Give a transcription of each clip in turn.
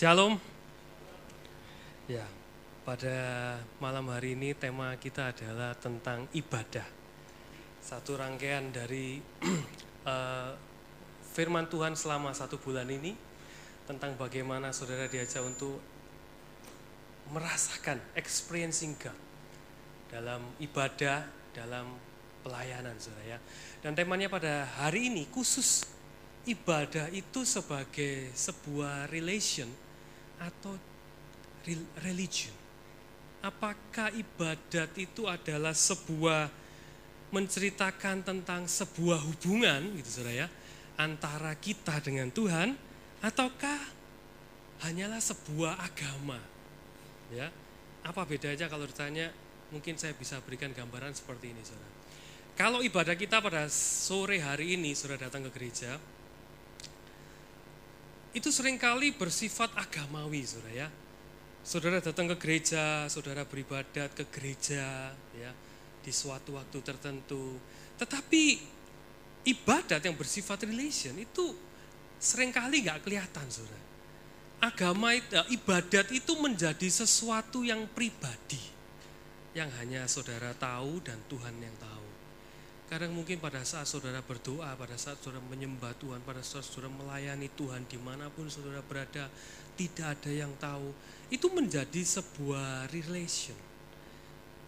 Shalom. Ya, pada malam hari ini tema kita adalah tentang ibadah. Satu rangkaian dari uh, firman Tuhan selama satu bulan ini tentang bagaimana saudara diajak untuk merasakan experiencing God dalam ibadah, dalam pelayanan saudara ya. Dan temanya pada hari ini khusus ibadah itu sebagai sebuah relation atau religion. Apakah ibadat itu adalah sebuah menceritakan tentang sebuah hubungan gitu saudara ya antara kita dengan Tuhan ataukah hanyalah sebuah agama? Ya apa bedanya kalau ditanya? Mungkin saya bisa berikan gambaran seperti ini saudara. Kalau ibadah kita pada sore hari ini saudara datang ke gereja itu sering kali bersifat agamawi, saudara ya. Saudara datang ke gereja, saudara beribadat ke gereja, ya, di suatu waktu tertentu. Tetapi ibadat yang bersifat relation itu sering kali nggak kelihatan, saudara. Agama itu, ibadat itu menjadi sesuatu yang pribadi, yang hanya saudara tahu dan Tuhan yang tahu. Kadang mungkin pada saat saudara berdoa, pada saat saudara menyembah Tuhan, pada saat saudara melayani Tuhan di mana pun saudara berada, tidak ada yang tahu. Itu menjadi sebuah relation.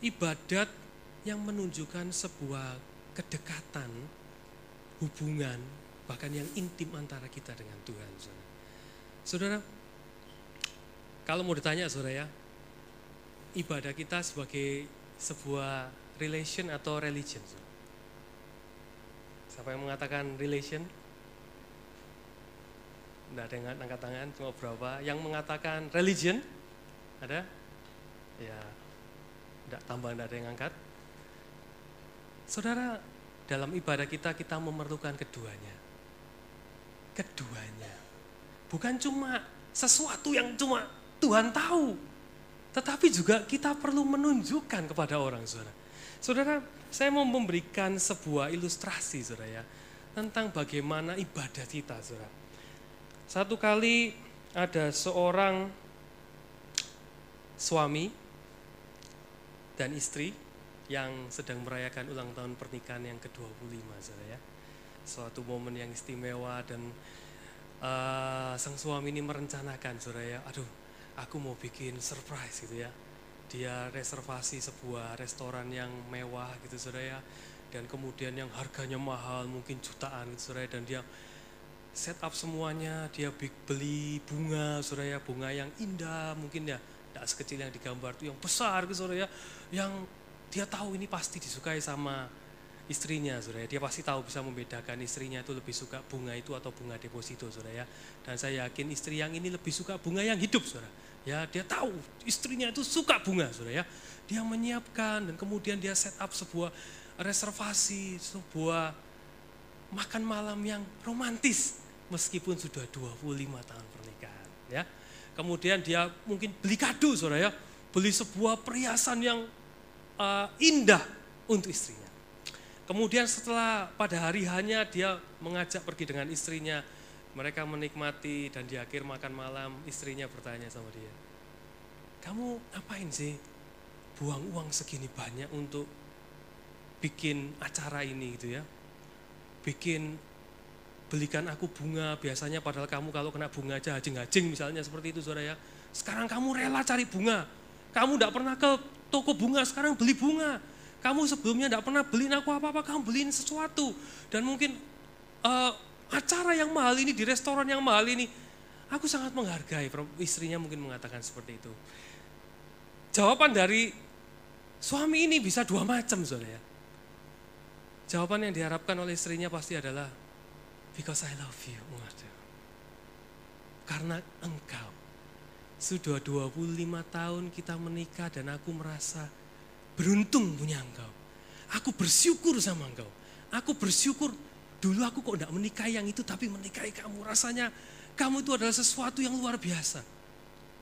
Ibadat yang menunjukkan sebuah kedekatan, hubungan, bahkan yang intim antara kita dengan Tuhan. Saudara, saudara kalau mau ditanya saudara ya, ibadah kita sebagai sebuah relation atau religion. Saudara. Siapa yang mengatakan relation? Tidak ada yang angkat tangan, cuma berapa. Yang mengatakan religion? Ada? Ya, tidak tambah, tidak ada yang angkat. Saudara, dalam ibadah kita, kita memerlukan keduanya. Keduanya. Bukan cuma sesuatu yang cuma Tuhan tahu. Tetapi juga kita perlu menunjukkan kepada orang, saudara. Saudara, saya mau memberikan sebuah ilustrasi, saudara ya, tentang bagaimana ibadah kita, saudara. Satu kali ada seorang suami dan istri yang sedang merayakan ulang tahun pernikahan yang ke-25, saudara ya. Suatu momen yang istimewa dan uh, sang suami ini merencanakan, saudara ya, aduh, aku mau bikin surprise gitu ya dia reservasi sebuah restoran yang mewah gitu saudara ya. Dan kemudian yang harganya mahal mungkin jutaan gitu saudara dan dia set up semuanya dia beli bunga saudara ya. Bunga yang indah mungkin ya tidak sekecil yang digambar itu yang besar gitu saudara ya. Yang dia tahu ini pasti disukai sama istrinya saudara dia pasti tahu bisa membedakan istrinya itu lebih suka bunga itu atau bunga deposito saudara ya dan saya yakin istri yang ini lebih suka bunga yang hidup saudara Ya, dia tahu istrinya itu suka bunga, Saudara ya. Dia menyiapkan dan kemudian dia set up sebuah reservasi, sebuah makan malam yang romantis meskipun sudah 25 tahun pernikahan, ya. Kemudian dia mungkin beli kado, Saudara ya. Beli sebuah perhiasan yang uh, indah untuk istrinya. Kemudian setelah pada hari hanya dia mengajak pergi dengan istrinya mereka menikmati dan di akhir makan malam istrinya bertanya sama dia, kamu ngapain sih buang uang segini banyak untuk bikin acara ini gitu ya. Bikin belikan aku bunga biasanya padahal kamu kalau kena bunga aja hajing-hajing misalnya seperti itu saudara ya. Sekarang kamu rela cari bunga. Kamu tidak pernah ke toko bunga, sekarang beli bunga. Kamu sebelumnya tidak pernah beliin aku apa-apa, kamu beliin sesuatu. Dan mungkin uh, acara yang mahal ini, di restoran yang mahal ini, aku sangat menghargai. Istrinya mungkin mengatakan seperti itu. Jawaban dari suami ini bisa dua macam, saudara ya. Jawaban yang diharapkan oleh istrinya pasti adalah, because I love you. Waduh. Karena engkau. Sudah 25 tahun kita menikah dan aku merasa beruntung punya engkau. Aku bersyukur sama engkau. Aku bersyukur Dulu aku kok tidak menikahi yang itu, tapi menikahi kamu. Rasanya kamu itu adalah sesuatu yang luar biasa.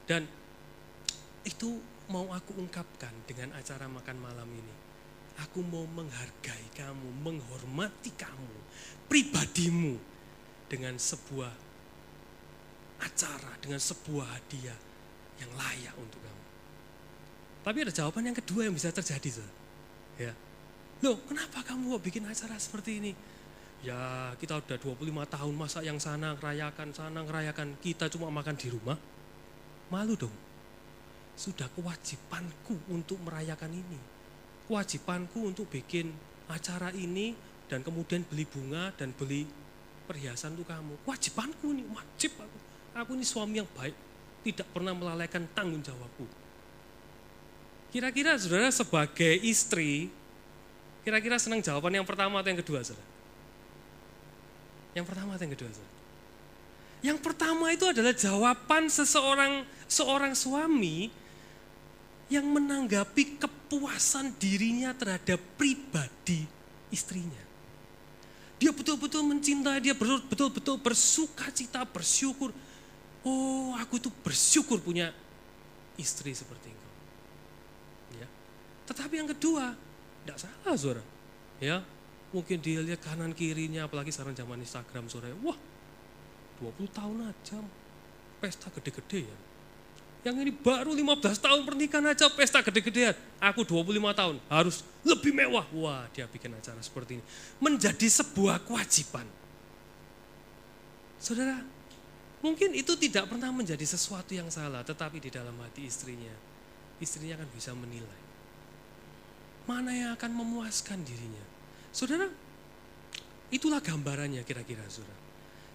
Dan itu mau aku ungkapkan dengan acara makan malam ini. Aku mau menghargai kamu, menghormati kamu, pribadimu dengan sebuah acara, dengan sebuah hadiah yang layak untuk kamu. Tapi ada jawaban yang kedua yang bisa terjadi, saudara. Ya. Loh, kenapa kamu kok bikin acara seperti ini? Ya, kita udah 25 tahun masa yang sana ngerayakan, sana ngerayakan, kita cuma makan di rumah. Malu dong. Sudah kewajibanku untuk merayakan ini. Kewajibanku untuk bikin acara ini dan kemudian beli bunga dan beli perhiasan untuk kamu. Kewajibanku nih, wajib aku. Aku ini suami yang baik, tidak pernah melalaikan tanggung jawabku. Kira-kira saudara sebagai istri, kira-kira senang jawaban yang pertama atau yang kedua saudara? Yang pertama atau yang kedua saudara? Yang pertama itu adalah jawaban seseorang seorang suami yang menanggapi kepuasan dirinya terhadap pribadi istrinya. Dia betul-betul mencintai, dia betul-betul bersuka cita, bersyukur. Oh, aku itu bersyukur punya istri seperti engkau. Tetapi yang kedua, tidak salah saudara. Ya, mungkin dia lihat kanan kirinya, apalagi sekarang zaman Instagram saudara. Wah, 20 tahun aja pesta gede-gede ya. Yang ini baru 15 tahun pernikahan aja pesta gede-gedean. Aku 25 tahun harus lebih mewah. Wah dia bikin acara seperti ini. Menjadi sebuah kewajiban. Saudara, mungkin itu tidak pernah menjadi sesuatu yang salah. Tetapi di dalam hati istrinya, istrinya akan bisa menilai. Mana yang akan memuaskan dirinya. Saudara, itulah gambarannya kira-kira saudara.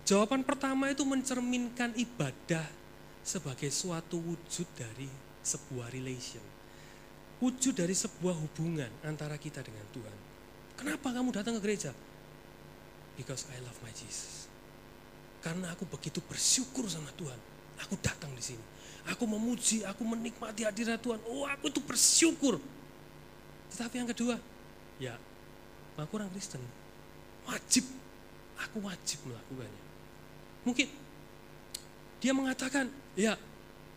Jawaban pertama itu mencerminkan ibadah sebagai suatu wujud dari sebuah relation. Wujud dari sebuah hubungan antara kita dengan Tuhan. Kenapa kamu datang ke gereja? Because I love my Jesus. Karena aku begitu bersyukur sama Tuhan. Aku datang di sini. Aku memuji, aku menikmati hadirat Tuhan. Oh, aku tuh bersyukur. Tetapi yang kedua, ya, aku orang Kristen. Wajib, aku wajib melakukannya. Mungkin dia mengatakan, ya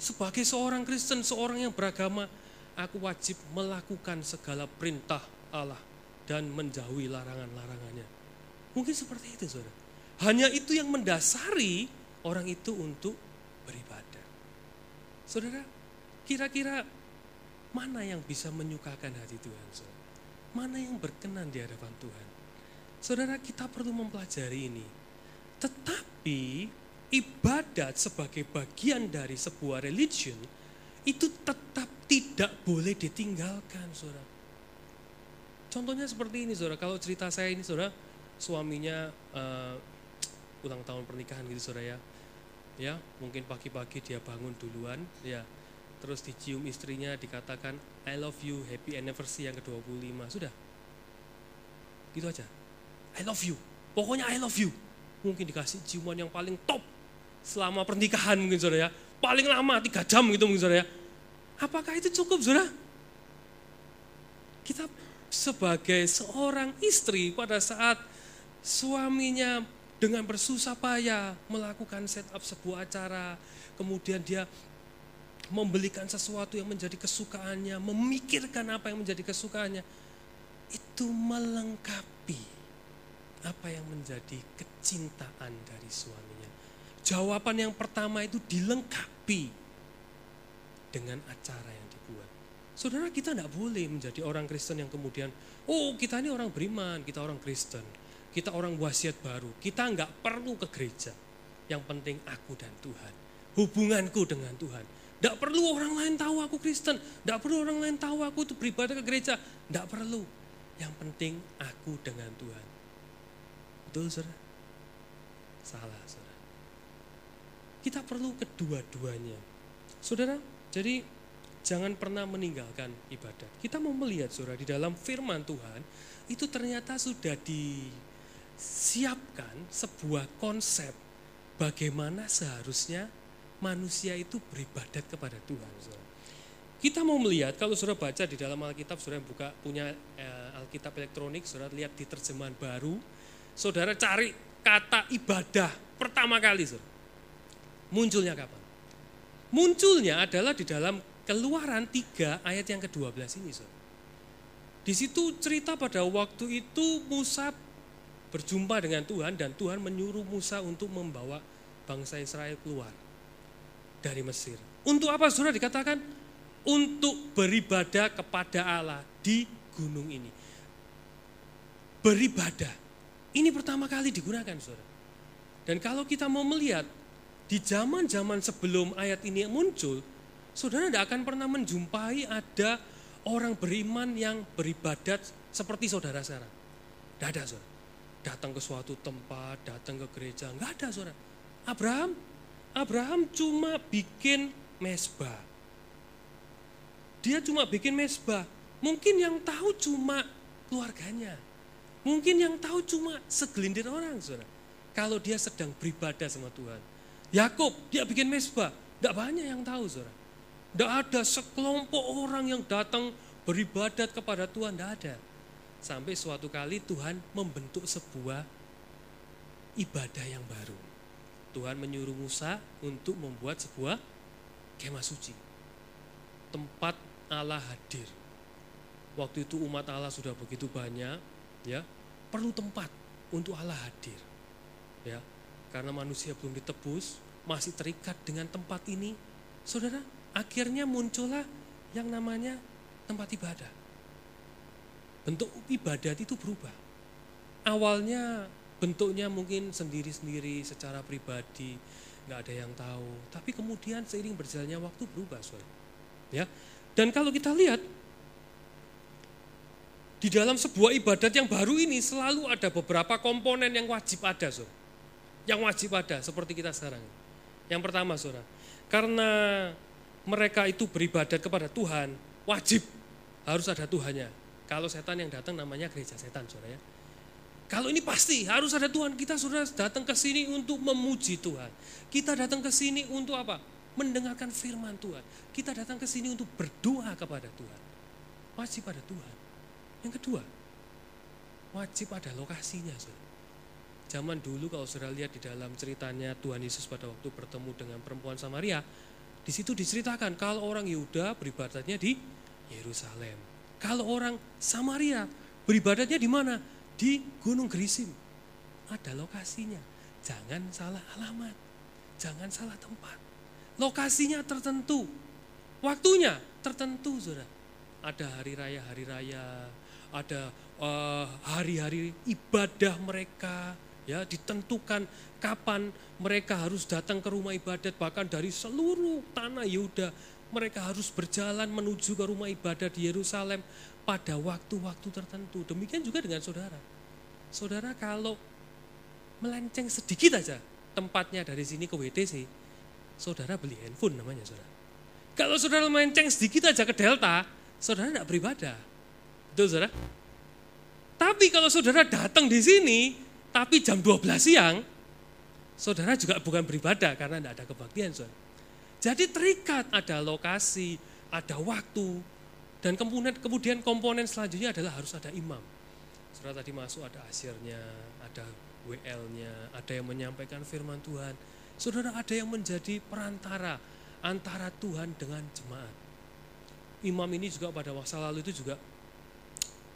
sebagai seorang Kristen, seorang yang beragama, aku wajib melakukan segala perintah Allah dan menjauhi larangan-larangannya. Mungkin seperti itu saudara. Hanya itu yang mendasari orang itu untuk beribadah. Saudara, kira-kira mana yang bisa menyukakan hati Tuhan? Saudara? Mana yang berkenan di hadapan Tuhan? Saudara, kita perlu mempelajari ini. Tetapi ibadat sebagai bagian dari sebuah religion itu tetap tidak boleh ditinggalkan, saudara. Contohnya seperti ini, saudara. Kalau cerita saya ini, saudara, suaminya uh, ulang tahun pernikahan gitu, saudara ya. Ya, mungkin pagi-pagi dia bangun duluan, ya. Terus dicium istrinya, dikatakan I love you, happy anniversary yang ke-25. Sudah. Gitu aja. I love you. Pokoknya I love you. Mungkin dikasih ciuman yang paling top selama pernikahan mungkin saudara ya. Paling lama tiga jam gitu mungkin saudara ya. Apakah itu cukup saudara? Kita sebagai seorang istri pada saat suaminya dengan bersusah payah melakukan setup sebuah acara, kemudian dia membelikan sesuatu yang menjadi kesukaannya, memikirkan apa yang menjadi kesukaannya, itu melengkapi apa yang menjadi kecintaan dari suami. Jawaban yang pertama itu dilengkapi dengan acara yang dibuat. Saudara kita tidak boleh menjadi orang Kristen yang kemudian, oh kita ini orang beriman, kita orang Kristen, kita orang wasiat baru, kita nggak perlu ke gereja. Yang penting aku dan Tuhan, hubunganku dengan Tuhan. Tidak perlu orang lain tahu aku Kristen, tidak perlu orang lain tahu aku itu beribadah ke gereja, tidak perlu. Yang penting aku dengan Tuhan. Betul saudara? Salah saudara. Kita perlu kedua-duanya. Saudara, jadi jangan pernah meninggalkan ibadat. Kita mau melihat saudara di dalam firman Tuhan itu ternyata sudah disiapkan sebuah konsep bagaimana seharusnya manusia itu beribadat kepada Tuhan. Saudara. Kita mau melihat kalau saudara baca di dalam Alkitab, saudara buka punya eh, Alkitab elektronik, saudara lihat di terjemahan baru, saudara cari kata ibadah pertama kali, saudara. Munculnya kapan? Munculnya adalah di dalam keluaran 3 ayat yang ke-12 ini. So. Di situ cerita pada waktu itu Musa berjumpa dengan Tuhan dan Tuhan menyuruh Musa untuk membawa bangsa Israel keluar. Dari Mesir. Untuk apa saudara dikatakan? Untuk beribadah kepada Allah di gunung ini. Beribadah. Ini pertama kali digunakan saudara. Dan kalau kita mau melihat di zaman-zaman sebelum ayat ini muncul, saudara tidak akan pernah menjumpai ada orang beriman yang beribadat seperti saudara sekarang. Tidak ada saudara. Datang ke suatu tempat, datang ke gereja, nggak ada saudara. Abraham, Abraham cuma bikin mesbah. Dia cuma bikin mesbah. Mungkin yang tahu cuma keluarganya. Mungkin yang tahu cuma segelintir orang, saudara kalau dia sedang beribadah sama Tuhan. Yakub dia bikin mesbah, tidak banyak yang tahu saudara. Tidak ada sekelompok orang yang datang beribadat kepada Tuhan, tidak ada. Sampai suatu kali Tuhan membentuk sebuah ibadah yang baru. Tuhan menyuruh Musa untuk membuat sebuah kemah suci. Tempat Allah hadir. Waktu itu umat Allah sudah begitu banyak, ya perlu tempat untuk Allah hadir ya karena manusia belum ditebus masih terikat dengan tempat ini saudara akhirnya muncullah yang namanya tempat ibadah bentuk ibadat itu berubah awalnya bentuknya mungkin sendiri-sendiri secara pribadi nggak ada yang tahu tapi kemudian seiring berjalannya waktu berubah saudara ya dan kalau kita lihat di dalam sebuah ibadat yang baru ini selalu ada beberapa komponen yang wajib ada saudara yang wajib ada seperti kita sekarang. Yang pertama saudara, karena mereka itu beribadat kepada Tuhan, wajib harus ada Tuhannya. Kalau setan yang datang namanya gereja setan saudara ya. Kalau ini pasti harus ada Tuhan. Kita sudah datang ke sini untuk memuji Tuhan. Kita datang ke sini untuk apa? Mendengarkan firman Tuhan. Kita datang ke sini untuk berdoa kepada Tuhan. Wajib ada Tuhan. Yang kedua, wajib ada lokasinya. Saudara. Zaman dulu kalau saudara lihat di dalam ceritanya Tuhan Yesus pada waktu bertemu dengan perempuan Samaria, di situ diceritakan kalau orang Yehuda beribadatnya di Yerusalem. Kalau orang Samaria beribadatnya di mana? Di Gunung Gerisim. Ada lokasinya. Jangan salah alamat. Jangan salah tempat. Lokasinya tertentu. Waktunya tertentu, Saudara. Ada hari raya-hari raya, ada eh, hari-hari uh, ibadah mereka, ya ditentukan kapan mereka harus datang ke rumah ibadat bahkan dari seluruh tanah Yehuda mereka harus berjalan menuju ke rumah ibadat di Yerusalem pada waktu-waktu tertentu. Demikian juga dengan saudara. Saudara kalau melenceng sedikit aja tempatnya dari sini ke WTC, saudara beli handphone namanya saudara. Kalau saudara melenceng sedikit aja ke Delta, saudara tidak beribadah. Betul saudara? Tapi kalau saudara datang di sini, tapi jam 12 siang, saudara juga bukan beribadah karena tidak ada kebaktian. Saudara. Jadi terikat ada lokasi, ada waktu, dan kemudian, kemudian komponen selanjutnya adalah harus ada imam. Saudara tadi masuk ada asirnya, ada WL-nya, ada yang menyampaikan firman Tuhan. Saudara ada yang menjadi perantara antara Tuhan dengan jemaat. Imam ini juga pada masa lalu itu juga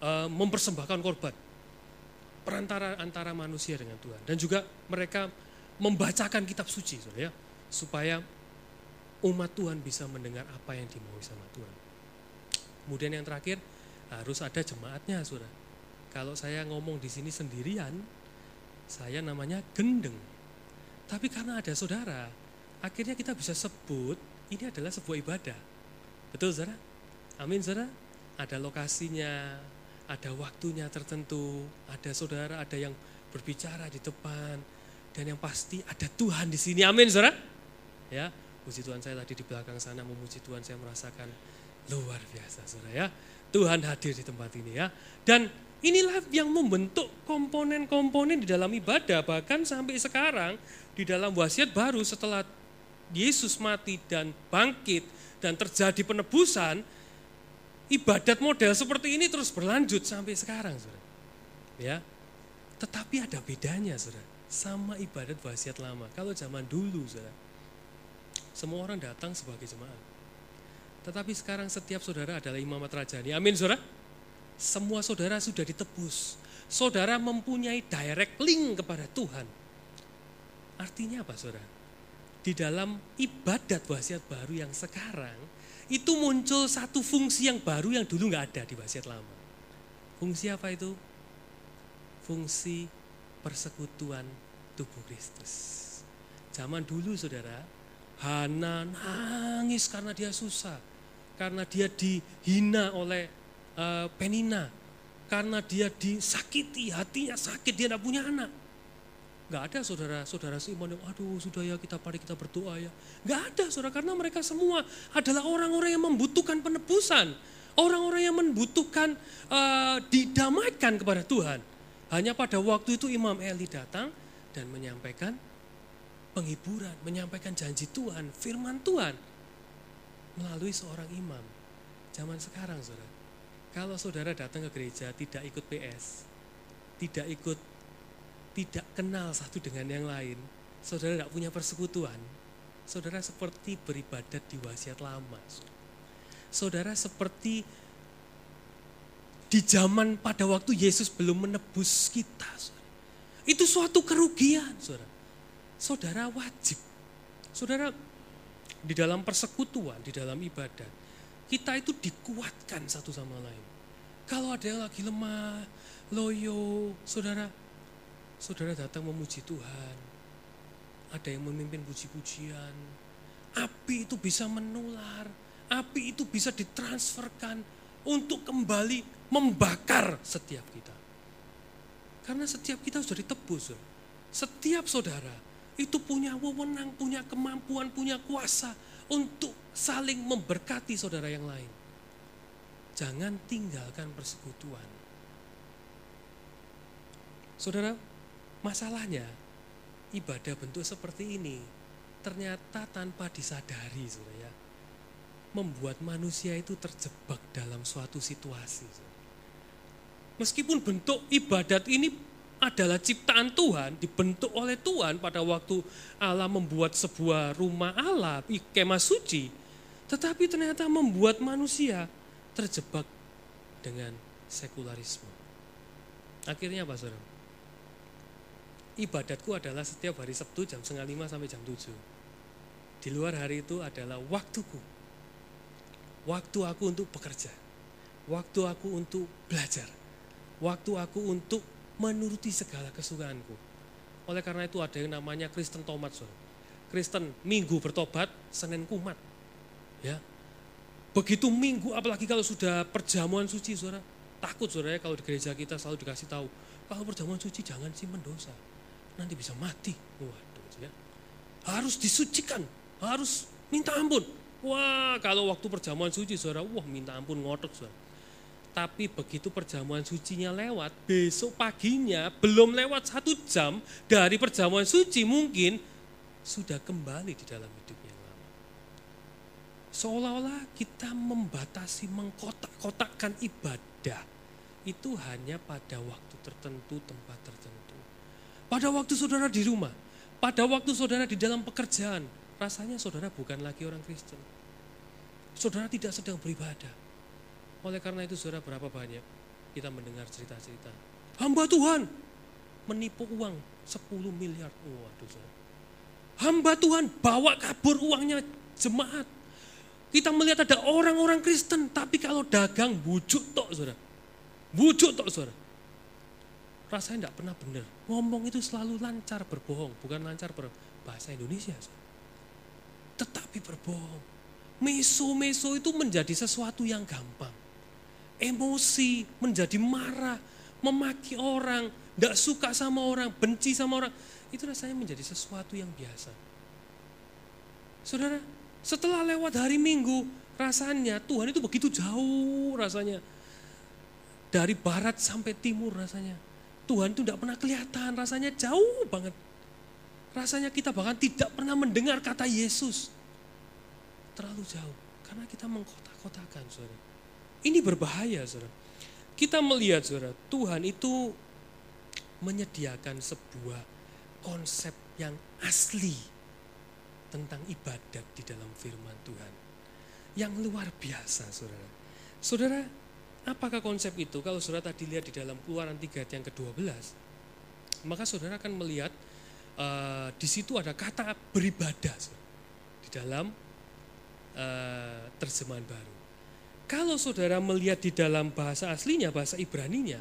uh, mempersembahkan korban perantara antara manusia dengan Tuhan dan juga mereka membacakan kitab suci ya supaya umat Tuhan bisa mendengar apa yang dimaui sama Tuhan. Kemudian yang terakhir harus ada jemaatnya Saudara. Kalau saya ngomong di sini sendirian, saya namanya gendeng. Tapi karena ada saudara, akhirnya kita bisa sebut ini adalah sebuah ibadah. Betul saudara? Amin saudara? Ada lokasinya, ada waktunya tertentu, ada saudara, ada yang berbicara di depan, dan yang pasti ada Tuhan di sini. Amin, saudara. Ya, puji Tuhan saya tadi di belakang sana memuji Tuhan saya merasakan luar biasa, saudara ya. Tuhan hadir di tempat ini ya. Dan inilah yang membentuk komponen-komponen di dalam ibadah bahkan sampai sekarang di dalam wasiat baru setelah Yesus mati dan bangkit dan terjadi penebusan ibadat model seperti ini terus berlanjut sampai sekarang, saudara. Ya, tetapi ada bedanya, saudara, sama ibadat wasiat lama. Kalau zaman dulu, saudara, semua orang datang sebagai jemaat. Tetapi sekarang setiap saudara adalah imamat rajani. Amin, saudara. Semua saudara sudah ditebus. Saudara mempunyai direct link kepada Tuhan. Artinya apa, saudara? di dalam ibadat wasiat baru yang sekarang itu muncul satu fungsi yang baru yang dulu nggak ada di wasiat lama. Fungsi apa itu? Fungsi persekutuan tubuh Kristus. Zaman dulu saudara, Hana nangis karena dia susah, karena dia dihina oleh uh, Penina, karena dia disakiti, hatinya sakit, dia tidak punya anak. Gak ada saudara-saudara seiman yang aduh sudah ya kita mari kita berdoa ya. Gak ada saudara karena mereka semua adalah orang-orang yang membutuhkan penebusan. Orang-orang yang membutuhkan uh, didamaikan kepada Tuhan. Hanya pada waktu itu Imam Eli datang dan menyampaikan penghiburan, menyampaikan janji Tuhan, firman Tuhan melalui seorang imam. Zaman sekarang saudara, kalau saudara datang ke gereja tidak ikut PS, tidak ikut tidak kenal satu dengan yang lain, saudara tidak punya persekutuan, saudara seperti beribadat di wasiat lama. Saudara seperti di zaman pada waktu Yesus belum menebus kita. Saudara. Itu suatu kerugian, saudara. Saudara wajib. Saudara di dalam persekutuan, di dalam ibadah, kita itu dikuatkan satu sama lain. Kalau ada yang lagi lemah, loyo, saudara, saudara datang memuji Tuhan, ada yang memimpin puji-pujian, api itu bisa menular, api itu bisa ditransferkan untuk kembali membakar setiap kita. Karena setiap kita sudah ditebus. Setiap saudara itu punya wewenang, punya kemampuan, punya kuasa untuk saling memberkati saudara yang lain. Jangan tinggalkan persekutuan. Saudara, Masalahnya, ibadah bentuk seperti ini ternyata tanpa disadari, saudara ya, membuat manusia itu terjebak dalam suatu situasi. Meskipun bentuk ibadat ini adalah ciptaan Tuhan, dibentuk oleh Tuhan pada waktu Allah membuat sebuah rumah Allah, kemah suci, tetapi ternyata membuat manusia terjebak dengan sekularisme. Akhirnya apa saudara? ibadatku adalah setiap hari Sabtu jam setengah lima sampai jam tujuh. Di luar hari itu adalah waktuku. Waktu aku untuk bekerja. Waktu aku untuk belajar. Waktu aku untuk menuruti segala kesukaanku. Oleh karena itu ada yang namanya Kristen Tomat. Saudara. Kristen Minggu bertobat, Senin kumat. Ya, Begitu minggu, apalagi kalau sudah perjamuan suci, saudara. Takut saudara ya kalau di gereja kita selalu dikasih tahu, kalau perjamuan suci jangan simpen dosa nanti bisa mati. Waduh, ya. Harus disucikan, harus minta ampun. Wah, kalau waktu perjamuan suci saudara, wah minta ampun ngotot saudara. Tapi begitu perjamuan sucinya lewat, besok paginya belum lewat satu jam dari perjamuan suci mungkin sudah kembali di dalam hidup yang lama. Seolah-olah kita membatasi, mengkotak-kotakkan ibadah itu hanya pada waktu tertentu, tempat tertentu. Pada waktu saudara di rumah, pada waktu saudara di dalam pekerjaan, rasanya saudara bukan lagi orang Kristen. Saudara tidak sedang beribadah. Oleh karena itu saudara berapa banyak kita mendengar cerita-cerita. Hamba Tuhan menipu uang 10 miliar. Waduh saudara. Hamba Tuhan bawa kabur uangnya jemaat. Kita melihat ada orang-orang Kristen, tapi kalau dagang bujuk tok saudara. Bujuk tok saudara rasanya tidak pernah benar. Ngomong itu selalu lancar berbohong, bukan lancar berbahasa Indonesia. Tetapi berbohong. Meso-meso itu menjadi sesuatu yang gampang. Emosi, menjadi marah, memaki orang, tidak suka sama orang, benci sama orang. Itu rasanya menjadi sesuatu yang biasa. Saudara, setelah lewat hari Minggu, rasanya Tuhan itu begitu jauh rasanya. Dari barat sampai timur rasanya Tuhan itu tidak pernah kelihatan, rasanya jauh banget. Rasanya kita bahkan tidak pernah mendengar kata Yesus. Terlalu jauh, karena kita mengkotak-kotakan, saudara. Ini berbahaya, saudara. Kita melihat, saudara, Tuhan itu menyediakan sebuah konsep yang asli tentang ibadat di dalam firman Tuhan. Yang luar biasa, saudara. Saudara, Apakah konsep itu? Kalau saudara tadi lihat di dalam keluaran 3 yang ke-12, maka saudara akan melihat uh, di situ ada kata beribadah di dalam uh, terjemahan baru. Kalau saudara melihat di dalam bahasa aslinya, bahasa Ibraninya,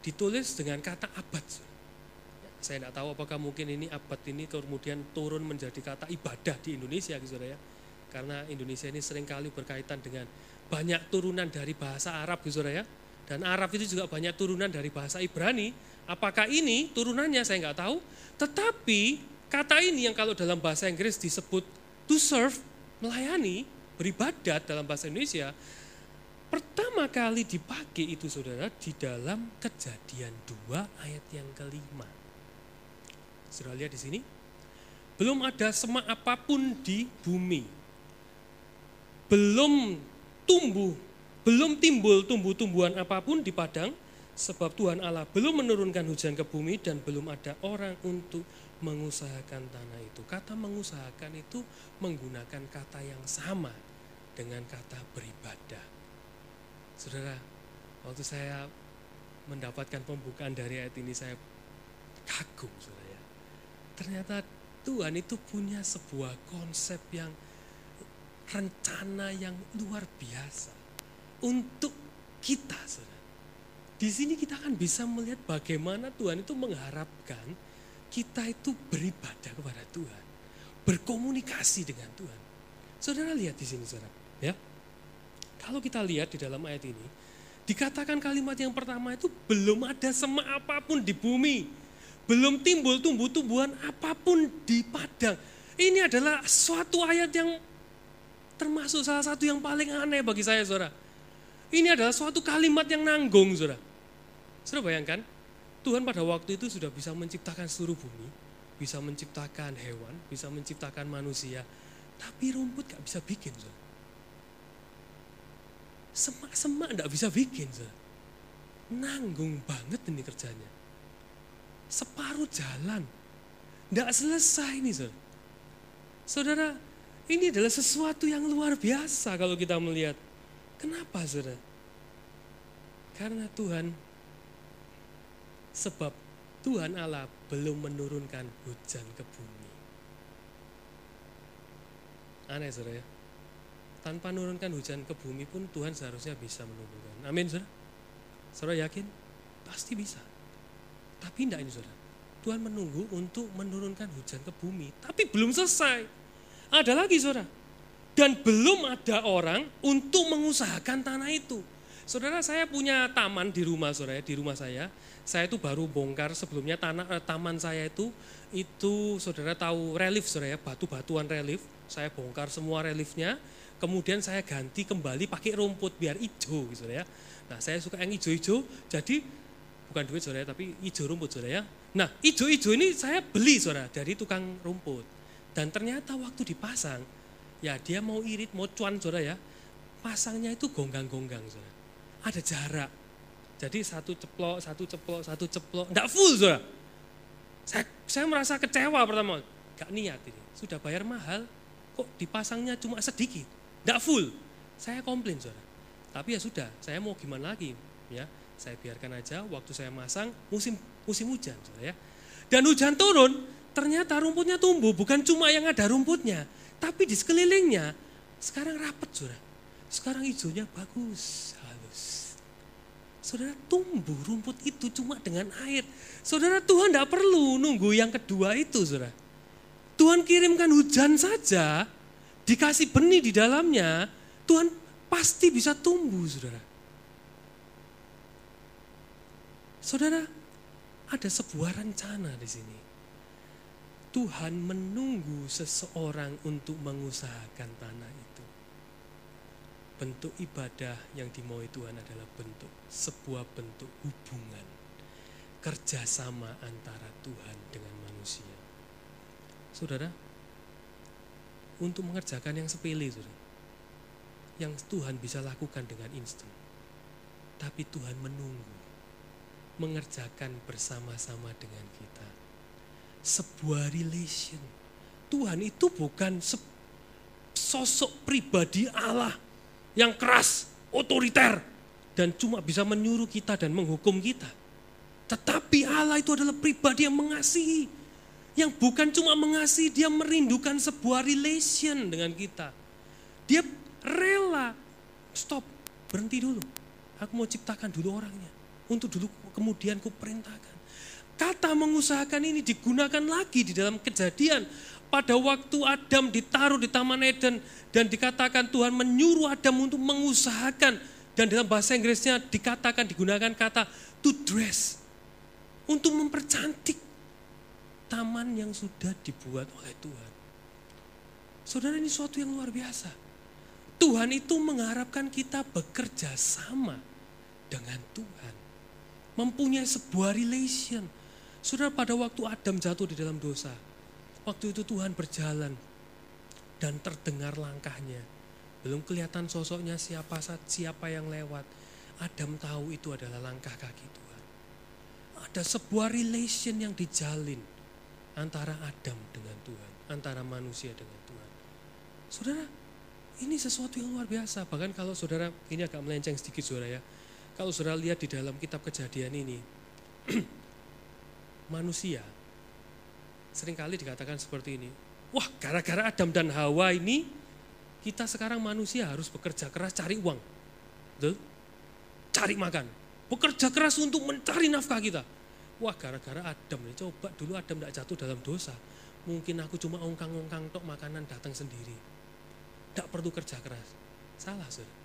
ditulis dengan kata abad. Saya tidak tahu apakah mungkin ini abad ini kemudian turun menjadi kata ibadah di Indonesia, saudara ya. Karena Indonesia ini sering kali berkaitan dengan banyak turunan dari bahasa Arab, saudara ya. Dan Arab itu juga banyak turunan dari bahasa Ibrani. Apakah ini turunannya saya nggak tahu. Tetapi kata ini yang kalau dalam bahasa Inggris disebut to serve, melayani, beribadat dalam bahasa Indonesia, pertama kali dipakai itu saudara di dalam kejadian 2 ayat yang kelima. Saudara lihat di sini, belum ada semak apa pun di bumi. Belum tumbuh belum timbul tumbuh-tumbuhan apa pun di padang, sebab Tuhan Allah belum menurunkan hujan ke bumi dan belum ada orang untuk mengusahakan tanah itu. Kata mengusahakan itu menggunakan kata yang sama dengan kata beribadah. Saudara, waktu saya mendapatkan pembukaan dari ayat ini saya kagum saudara ya. Ternyata Tuhan itu punya sebuah konsep yang rencana yang luar biasa untuk kita. Saudara. Di sini kita akan bisa melihat bagaimana Tuhan itu mengharapkan kita itu beribadah kepada Tuhan, berkomunikasi dengan Tuhan. Saudara lihat di sini, saudara. Ya, kalau kita lihat di dalam ayat ini, dikatakan kalimat yang pertama itu belum ada semak apa pun di bumi, belum timbul tumbuh-tumbuhan apa pun di padang. Ini adalah suatu ayat yang termasuk salah satu yang paling aneh bagi saya, saudara. Ini adalah suatu kalimat yang nanggung, saudara. Saudara bayangkan, Tuhan pada waktu itu sudah bisa menciptakan seluruh bumi, bisa menciptakan hewan, bisa menciptakan manusia, tapi rumput gak bisa bikin, saudara. Semak-semak gak bisa bikin, saudara. Nanggung banget ini kerjanya. Separuh jalan, gak selesai ini, saudara. Saudara, ini adalah sesuatu yang luar biasa kalau kita melihat Kenapa saudara? Karena Tuhan, sebab Tuhan Allah belum menurunkan hujan ke bumi. Aneh saudara ya. Tanpa menurunkan hujan ke bumi pun Tuhan seharusnya bisa menurunkan. Amin saudara. Saudara yakin? Pasti bisa. Tapi tidak ini saudara. Tuhan menunggu untuk menurunkan hujan ke bumi. Tapi belum selesai. Ada lagi saudara dan belum ada orang untuk mengusahakan tanah itu. Saudara saya punya taman di rumah saudara, di rumah saya. Saya itu baru bongkar sebelumnya tanah eh, taman saya itu itu saudara tahu relief saudara ya, batu-batuan relief. Saya bongkar semua reliefnya, kemudian saya ganti kembali pakai rumput biar hijau gitu ya. Nah, saya suka yang hijau-hijau, jadi bukan duit saudara tapi hijau rumput saudara ya. Nah, hijau-hijau ini saya beli saudara dari tukang rumput. Dan ternyata waktu dipasang, ya dia mau irit, mau cuan saudara ya, pasangnya itu gonggang-gonggang saudara. Ada jarak. Jadi satu ceplok, satu ceplok, satu ceplok, enggak full saudara. Saya, saya merasa kecewa pertama, gak niat ini. Sudah bayar mahal, kok dipasangnya cuma sedikit, enggak full. Saya komplain saudara. Tapi ya sudah, saya mau gimana lagi ya. Saya biarkan aja waktu saya masang musim musim hujan saudara ya. Dan hujan turun, ternyata rumputnya tumbuh, bukan cuma yang ada rumputnya, tapi di sekelilingnya sekarang rapat saudara. Sekarang hijaunya bagus, halus. Saudara tumbuh rumput itu cuma dengan air. Saudara Tuhan tidak perlu nunggu yang kedua itu saudara. Tuhan kirimkan hujan saja, dikasih benih di dalamnya, Tuhan pasti bisa tumbuh saudara. Saudara, ada sebuah rencana di sini. Tuhan menunggu seseorang untuk mengusahakan tanah itu. Bentuk ibadah yang dimaui Tuhan adalah bentuk sebuah bentuk hubungan kerjasama antara Tuhan dengan manusia. Saudara, untuk mengerjakan yang sepele, saudara, yang Tuhan bisa lakukan dengan instan, tapi Tuhan menunggu mengerjakan bersama-sama dengan kita sebuah relation. Tuhan itu bukan sosok pribadi Allah yang keras, otoriter, dan cuma bisa menyuruh kita dan menghukum kita. Tetapi Allah itu adalah pribadi yang mengasihi, Yang bukan cuma mengasihi, dia merindukan sebuah relation dengan kita. Dia rela, stop, berhenti dulu. Aku mau ciptakan dulu orangnya. Untuk dulu kemudian ku perintahkan. Kata mengusahakan ini digunakan lagi di dalam kejadian. Pada waktu Adam ditaruh di Taman Eden dan dikatakan Tuhan menyuruh Adam untuk mengusahakan. Dan dalam bahasa Inggrisnya dikatakan, digunakan kata to dress. Untuk mempercantik taman yang sudah dibuat oleh Tuhan. Saudara ini suatu yang luar biasa. Tuhan itu mengharapkan kita bekerja sama dengan Tuhan. Mempunyai sebuah relation Saudara pada waktu Adam jatuh di dalam dosa, waktu itu Tuhan berjalan dan terdengar langkahnya. Belum kelihatan sosoknya siapa siapa yang lewat. Adam tahu itu adalah langkah kaki Tuhan. Ada sebuah relation yang dijalin antara Adam dengan Tuhan, antara manusia dengan Tuhan. Saudara, ini sesuatu yang luar biasa. Bahkan kalau saudara, ini agak melenceng sedikit saudara ya. Kalau saudara lihat di dalam kitab kejadian ini, manusia. Seringkali dikatakan seperti ini. Wah, gara-gara Adam dan Hawa ini kita sekarang manusia harus bekerja keras cari uang. Betul? Cari makan. Bekerja keras untuk mencari nafkah kita. Wah, gara-gara Adam ini coba dulu Adam tidak jatuh dalam dosa. Mungkin aku cuma ongkang-ongkang tok makanan datang sendiri. Tidak perlu kerja keras. Salah, saudara.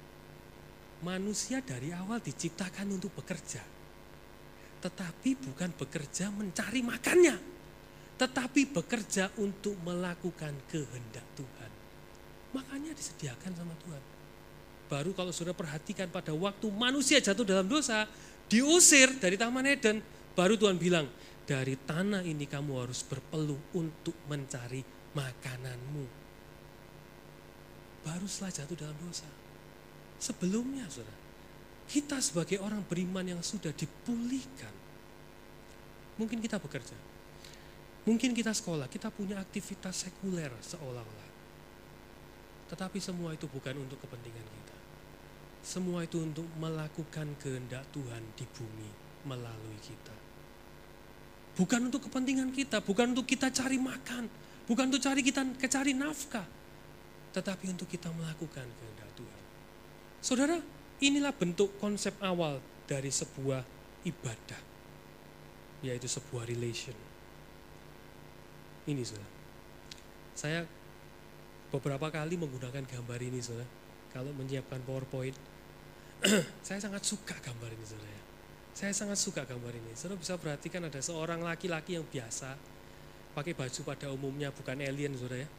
Manusia dari awal diciptakan untuk bekerja tetapi bukan bekerja mencari makannya, tetapi bekerja untuk melakukan kehendak Tuhan. Makanya disediakan sama Tuhan. Baru kalau sudah perhatikan pada waktu manusia jatuh dalam dosa, diusir dari Taman Eden, baru Tuhan bilang, dari tanah ini kamu harus berpeluh untuk mencari makananmu. Baru setelah jatuh dalam dosa. Sebelumnya, saudara, kita sebagai orang beriman yang sudah dipulihkan, mungkin kita bekerja, mungkin kita sekolah, kita punya aktivitas sekuler seolah-olah. Tetapi semua itu bukan untuk kepentingan kita. Semua itu untuk melakukan kehendak Tuhan di bumi melalui kita. Bukan untuk kepentingan kita, bukan untuk kita cari makan, bukan untuk cari kita cari nafkah, tetapi untuk kita melakukan kehendak Tuhan. Saudara, Inilah bentuk konsep awal dari sebuah ibadah, yaitu sebuah relation. Ini saudara. Saya beberapa kali menggunakan gambar ini saudara. Kalau menyiapkan PowerPoint, saya sangat suka gambar ini saudara. Saya sangat suka gambar ini. Saudara bisa perhatikan ada seorang laki-laki yang biasa, pakai baju pada umumnya bukan alien saudara ya.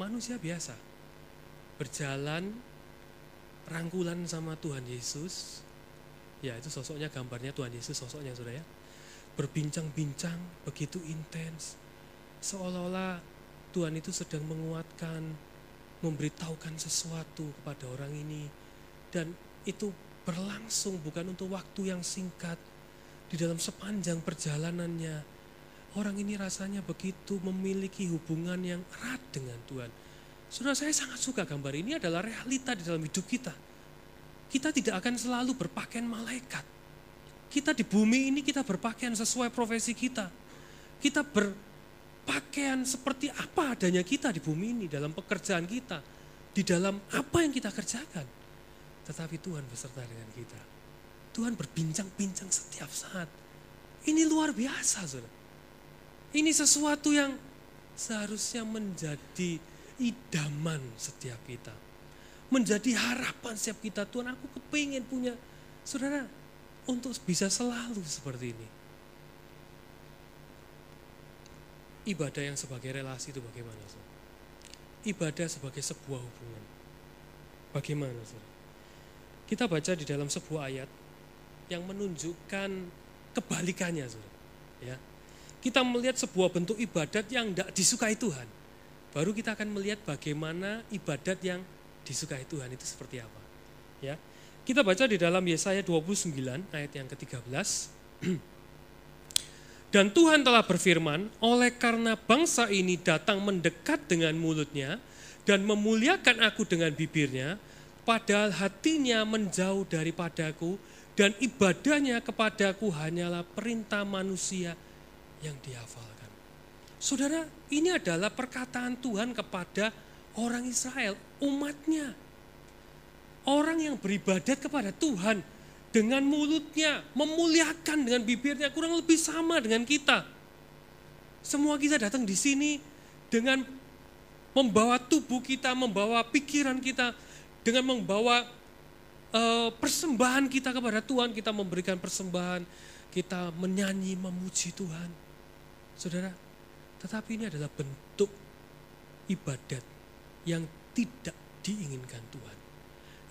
Manusia biasa, berjalan rangkulan sama Tuhan Yesus, ya itu sosoknya gambarnya Tuhan Yesus sosoknya sudah ya, berbincang-bincang begitu intens, seolah-olah Tuhan itu sedang menguatkan, memberitahukan sesuatu kepada orang ini, dan itu berlangsung bukan untuk waktu yang singkat, di dalam sepanjang perjalanannya, orang ini rasanya begitu memiliki hubungan yang erat dengan Tuhan Saudara saya sangat suka gambar ini adalah realita di dalam hidup kita. Kita tidak akan selalu berpakaian malaikat. Kita di bumi ini kita berpakaian sesuai profesi kita. Kita berpakaian seperti apa adanya kita di bumi ini dalam pekerjaan kita. Di dalam apa yang kita kerjakan. Tetapi Tuhan beserta dengan kita. Tuhan berbincang-bincang setiap saat. Ini luar biasa saudara. Ini sesuatu yang seharusnya menjadi idaman setiap kita. Menjadi harapan setiap kita. Tuhan aku kepingin punya, saudara, untuk bisa selalu seperti ini. Ibadah yang sebagai relasi itu bagaimana? Saudara? Ibadah sebagai sebuah hubungan. Bagaimana? Saudara? Kita baca di dalam sebuah ayat yang menunjukkan kebalikannya. Ya, kita melihat sebuah bentuk ibadat yang tidak disukai Tuhan baru kita akan melihat bagaimana ibadat yang disukai Tuhan itu seperti apa. Ya. Kita baca di dalam Yesaya 29 ayat yang ke-13. Dan Tuhan telah berfirman, oleh karena bangsa ini datang mendekat dengan mulutnya dan memuliakan aku dengan bibirnya, padahal hatinya menjauh daripadaku dan ibadahnya kepadaku hanyalah perintah manusia yang dihafalkan. Saudara, ini adalah perkataan Tuhan kepada orang Israel, umatnya. Orang yang beribadat kepada Tuhan dengan mulutnya, memuliakan dengan bibirnya, kurang lebih sama dengan kita. Semua kita datang di sini dengan membawa tubuh kita, membawa pikiran kita, dengan membawa uh, persembahan kita kepada Tuhan, kita memberikan persembahan, kita menyanyi, memuji Tuhan. Saudara, tetapi ini adalah bentuk ibadat yang tidak diinginkan Tuhan,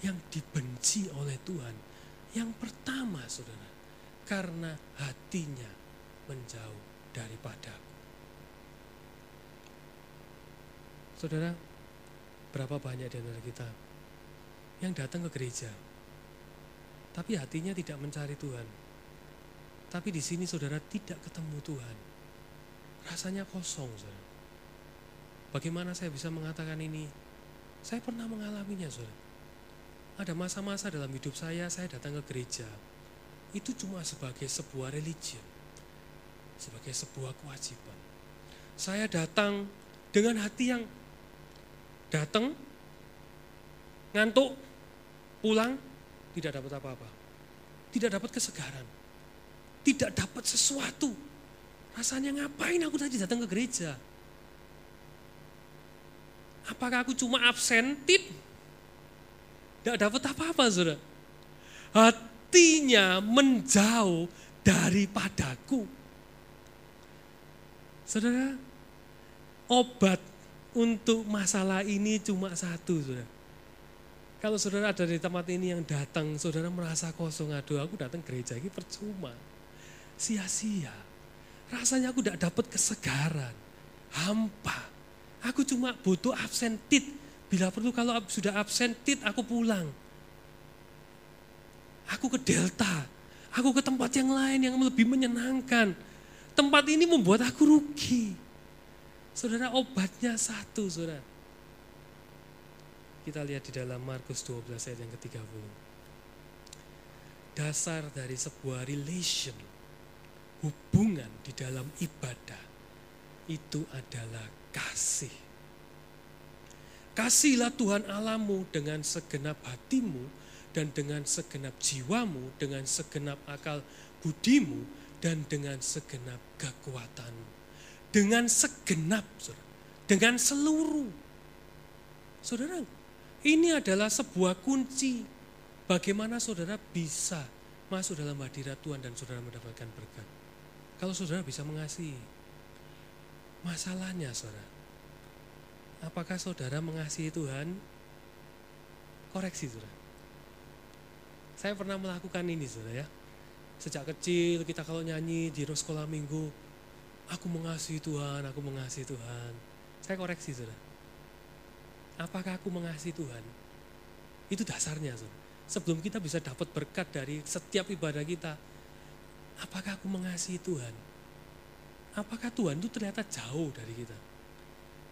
yang dibenci oleh Tuhan. Yang pertama, saudara, karena hatinya menjauh daripada. Saudara, berapa banyak di antara kita yang datang ke gereja, tapi hatinya tidak mencari Tuhan. Tapi di sini saudara tidak ketemu Tuhan. Rasanya kosong, saudara. Bagaimana saya bisa mengatakan ini? Saya pernah mengalaminya, saudara. Ada masa-masa dalam hidup saya, saya datang ke gereja. Itu cuma sebagai sebuah religion. Sebagai sebuah kewajiban. Saya datang dengan hati yang datang, ngantuk, pulang, tidak dapat apa-apa. Tidak dapat kesegaran. Tidak dapat sesuatu. Rasanya ngapain aku tadi datang ke gereja? Apakah aku cuma absentif? Tidak dapat apa-apa, saudara. Hatinya menjauh daripadaku. Saudara, obat untuk masalah ini cuma satu, saudara. Kalau saudara ada di tempat ini yang datang, saudara merasa kosong, aduh aku datang gereja ini percuma. Sia-sia. Rasanya aku tidak dapat kesegaran. Hampa. Aku cuma butuh absentit. Bila perlu kalau sudah absentit aku pulang. Aku ke Delta. Aku ke tempat yang lain yang lebih menyenangkan. Tempat ini membuat aku rugi. Saudara obatnya satu saudara. Kita lihat di dalam Markus 12 ayat yang ke-30. Dasar dari sebuah relation, hubungan di dalam ibadah, itu adalah kasih. Kasihlah Tuhan Alamu dengan segenap hatimu dan dengan segenap jiwamu, dengan segenap akal budimu, dan dengan segenap kekuatanmu. Dengan segenap, dengan seluruh. Saudara, ini adalah sebuah kunci bagaimana saudara bisa masuk dalam hadirat Tuhan dan saudara mendapatkan berkat. Kalau saudara bisa mengasihi, Masalahnya saudara, apakah saudara mengasihi Tuhan? Koreksi saudara. Saya pernah melakukan ini saudara ya. Sejak kecil kita kalau nyanyi di sekolah minggu, aku mengasihi Tuhan, aku mengasihi Tuhan. Saya koreksi saudara. Apakah aku mengasihi Tuhan? Itu dasarnya. Sebelum kita bisa dapat berkat dari setiap ibadah kita, apakah aku mengasihi Tuhan? apakah Tuhan itu ternyata jauh dari kita?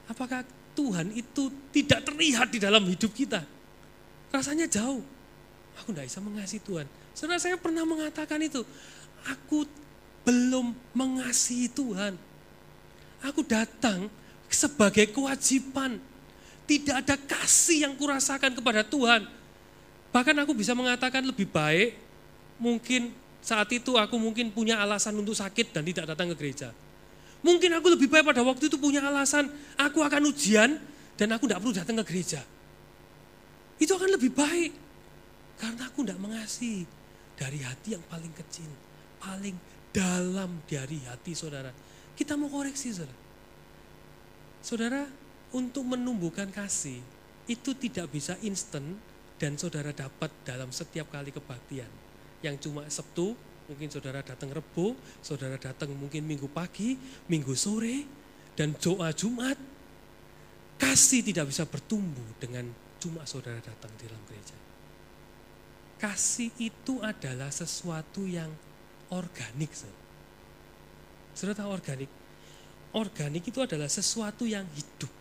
Apakah Tuhan itu tidak terlihat di dalam hidup kita? Rasanya jauh. Aku tidak bisa mengasihi Tuhan. Saudara saya pernah mengatakan itu. Aku belum mengasihi Tuhan. Aku datang sebagai kewajiban. Tidak ada kasih yang kurasakan kepada Tuhan. Bahkan aku bisa mengatakan lebih baik mungkin saat itu aku mungkin punya alasan untuk sakit dan tidak datang ke gereja. Mungkin aku lebih baik pada waktu itu punya alasan, aku akan ujian dan aku tidak perlu datang ke gereja. Itu akan lebih baik. Karena aku tidak mengasihi dari hati yang paling kecil, paling dalam dari hati saudara. Kita mau koreksi saudara. Saudara, untuk menumbuhkan kasih itu tidak bisa instan dan saudara dapat dalam setiap kali kebaktian. Yang cuma Sabtu, Mungkin saudara datang Rebo, saudara datang mungkin minggu pagi, minggu sore, dan doa Jumat. Kasih tidak bisa bertumbuh dengan cuma saudara datang di dalam gereja. Kasih itu adalah sesuatu yang organik. Saudara tahu organik? Organik itu adalah sesuatu yang hidup.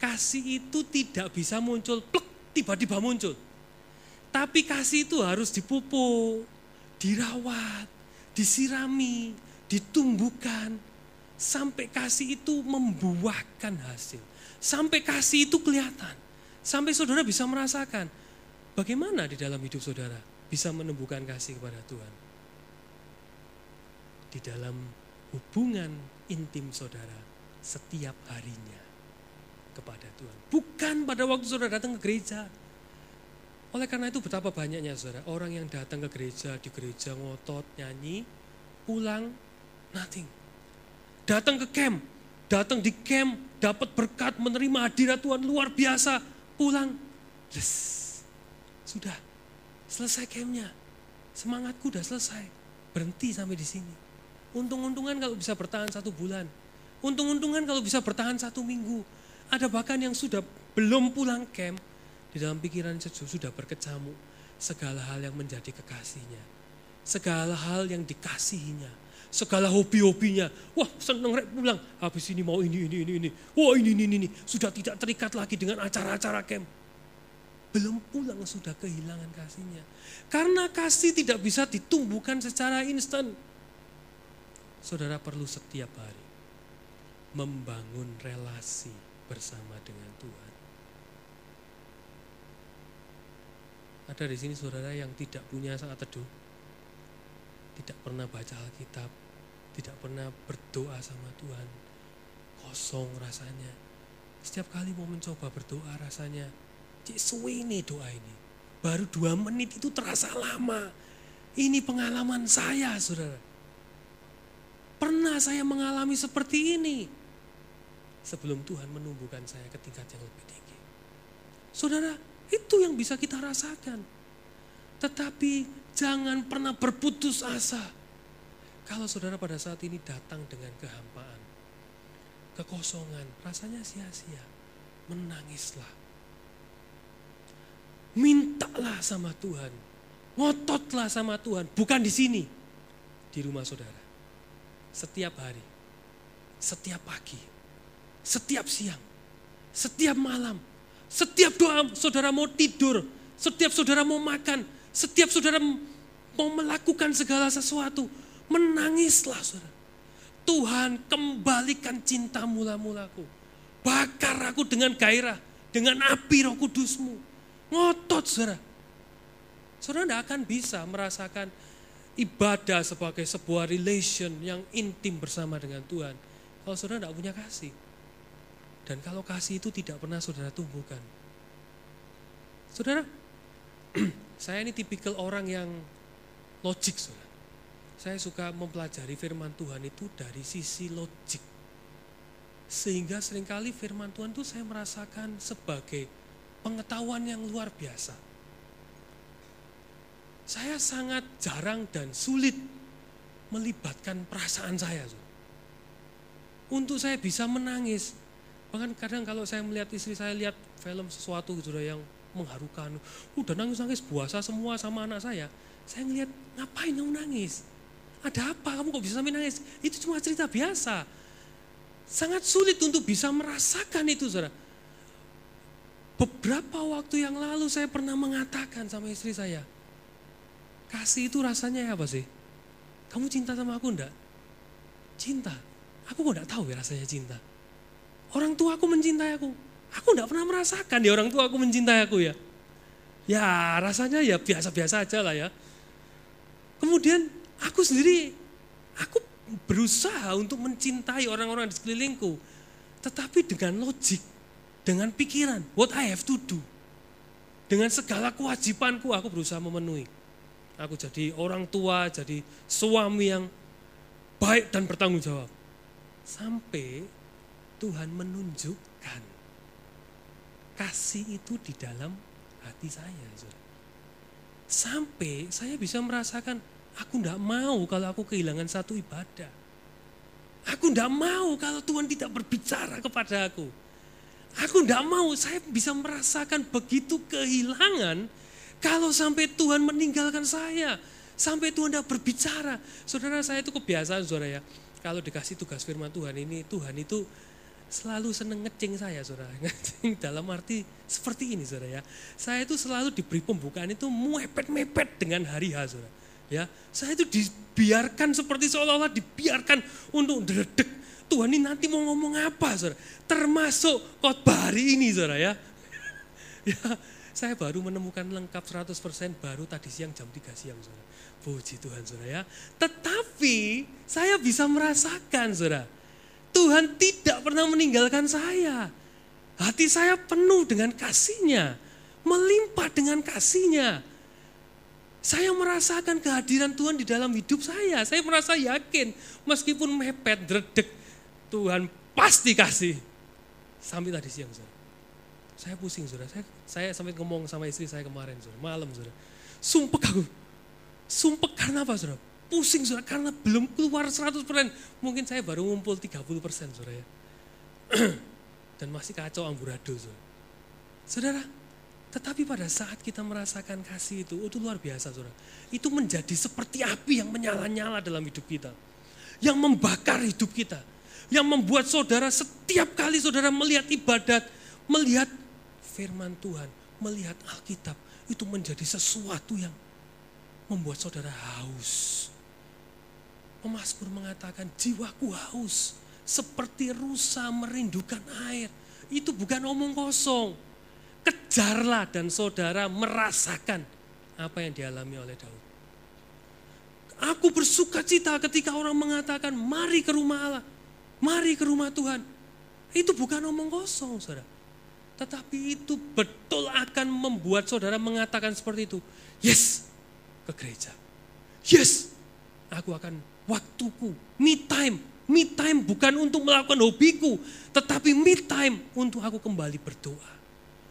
Kasih itu tidak bisa muncul, plek, tiba-tiba muncul. Tapi kasih itu harus dipupuk, dirawat, disirami, ditumbuhkan, Sampai kasih itu membuahkan hasil. Sampai kasih itu kelihatan. Sampai saudara bisa merasakan bagaimana di dalam hidup saudara bisa menumbuhkan kasih kepada Tuhan. Di dalam hubungan intim saudara setiap harinya kepada Tuhan. Bukan pada waktu saudara datang ke gereja. Oleh karena itu betapa banyaknya saudara, orang yang datang ke gereja, di gereja ngotot, nyanyi, pulang, nothing. Datang ke camp, datang di camp, dapat berkat, menerima hadirat Tuhan luar biasa, pulang, les, sudah, selesai campnya. Semangatku udah selesai, berhenti sampai di sini. Untung-untungan kalau bisa bertahan satu bulan. Untung-untungan kalau bisa bertahan satu minggu. Ada bahkan yang sudah belum pulang camp, di dalam pikiran sudah berkecamuk segala hal yang menjadi kekasihnya. Segala hal yang dikasihinya. Segala hobi-hobinya. Wah seneng rek pulang. Habis ini mau ini, ini, ini, ini. Wah ini, ini, ini. Sudah tidak terikat lagi dengan acara-acara camp. Belum pulang sudah kehilangan kasihnya. Karena kasih tidak bisa ditumbuhkan secara instan. Saudara perlu setiap hari membangun relasi bersama dengan Tuhan. Ada di sini saudara yang tidak punya saat teduh, tidak pernah baca Alkitab, tidak pernah berdoa sama Tuhan, kosong rasanya. Setiap kali mau mencoba berdoa rasanya, cik suwe ini doa ini. Baru dua menit itu terasa lama. Ini pengalaman saya saudara. Pernah saya mengalami seperti ini. Sebelum Tuhan menumbuhkan saya ke tingkat yang lebih tinggi. Saudara, itu yang bisa kita rasakan. Tetapi jangan pernah berputus asa. Kalau saudara pada saat ini datang dengan kehampaan, kekosongan, rasanya sia-sia, menangislah. Mintalah sama Tuhan, ngototlah sama Tuhan, bukan di sini, di rumah saudara. Setiap hari, setiap pagi, setiap siang, setiap malam, setiap doa saudara mau tidur, setiap saudara mau makan, setiap saudara mau melakukan segala sesuatu, menangislah saudara. Tuhan kembalikan cinta mula-mulaku. Bakar aku dengan gairah, dengan api roh kudusmu. Ngotot saudara. Saudara tidak akan bisa merasakan ibadah sebagai sebuah relation yang intim bersama dengan Tuhan. Kalau saudara tidak punya kasih. Dan kalau kasih itu tidak pernah saudara tumbuhkan. Saudara, saya ini tipikal orang yang logik, saudara. Saya suka mempelajari firman Tuhan itu dari sisi logik. Sehingga sering kali firman Tuhan itu saya merasakan sebagai pengetahuan yang luar biasa. Saya sangat jarang dan sulit melibatkan perasaan saya. Untuk saya bisa menangis, Bahkan kadang kalau saya melihat istri saya lihat film sesuatu gitu yang mengharukan, udah nangis-nangis puasa semua sama anak saya. Saya ngelihat ngapain kamu nangis? Ada apa kamu kok bisa sampai nangis? Itu cuma cerita biasa. Sangat sulit untuk bisa merasakan itu saudara. Beberapa waktu yang lalu saya pernah mengatakan sama istri saya, kasih itu rasanya apa sih? Kamu cinta sama aku enggak? Cinta. Aku kok enggak tahu ya rasanya cinta. Orang tua aku mencintai aku. Aku tidak pernah merasakan ya orang tua aku mencintai aku ya. Ya rasanya ya biasa-biasa aja lah ya. Kemudian aku sendiri, aku berusaha untuk mencintai orang-orang di sekelilingku. Tetapi dengan logik, dengan pikiran, what I have to do. Dengan segala kewajibanku aku berusaha memenuhi. Aku jadi orang tua, jadi suami yang baik dan bertanggung jawab. Sampai Tuhan menunjukkan kasih itu di dalam hati saya. Sampai saya bisa merasakan aku tidak mau kalau aku kehilangan satu ibadah. Aku tidak mau kalau Tuhan tidak berbicara kepada aku. Aku tidak mau, saya bisa merasakan begitu kehilangan kalau sampai Tuhan meninggalkan saya. Sampai Tuhan tidak berbicara. Saudara saya itu kebiasaan saudara ya. Kalau dikasih tugas firman Tuhan ini, Tuhan itu selalu seneng ngecing saya saudara. Ngecing dalam arti seperti ini saudara ya. Saya itu selalu diberi pembukaan itu mepet-mepet dengan hari H saudara. Ya, saya itu dibiarkan seperti seolah-olah dibiarkan untuk dredek, Tuhan ini nanti mau ngomong apa, saudara? Termasuk khotbah hari ini, saudara ya. ya, saya baru menemukan lengkap 100% baru tadi siang jam 3 siang, saudara. Puji Tuhan, saudara ya. Tetapi saya bisa merasakan, saudara. Tuhan tidak pernah meninggalkan saya. Hati saya penuh dengan kasihnya. Melimpah dengan kasihnya. Saya merasakan kehadiran Tuhan di dalam hidup saya. Saya merasa yakin, meskipun mepet, dredek, Tuhan pasti kasih. Sampai tadi siang, saudara. Saya pusing, saudara. Saya, saya sampai ngomong sama istri saya kemarin, saudara. Malam, saudara. Sumpah aku. Sumpah karena apa, saudara? Pusing, saudara. Karena belum keluar 100%. Mungkin saya baru ngumpul 30%, saudara ya. Dan masih kacau amburadul, saudara. Saudara, tetapi pada saat kita merasakan kasih itu, itu luar biasa saudara. Itu menjadi seperti api yang menyala-nyala dalam hidup kita. Yang membakar hidup kita. Yang membuat saudara setiap kali saudara melihat ibadat, melihat firman Tuhan, melihat Alkitab, itu menjadi sesuatu yang membuat saudara haus. Pemasmur mengatakan jiwaku haus seperti rusa merindukan air. Itu bukan omong kosong kejarlah dan saudara merasakan apa yang dialami oleh Daud. Aku bersuka cita ketika orang mengatakan mari ke rumah Allah, mari ke rumah Tuhan. Itu bukan omong kosong saudara. Tetapi itu betul akan membuat saudara mengatakan seperti itu. Yes, ke gereja. Yes, aku akan waktuku, me time. Me time bukan untuk melakukan hobiku, tetapi me time untuk aku kembali berdoa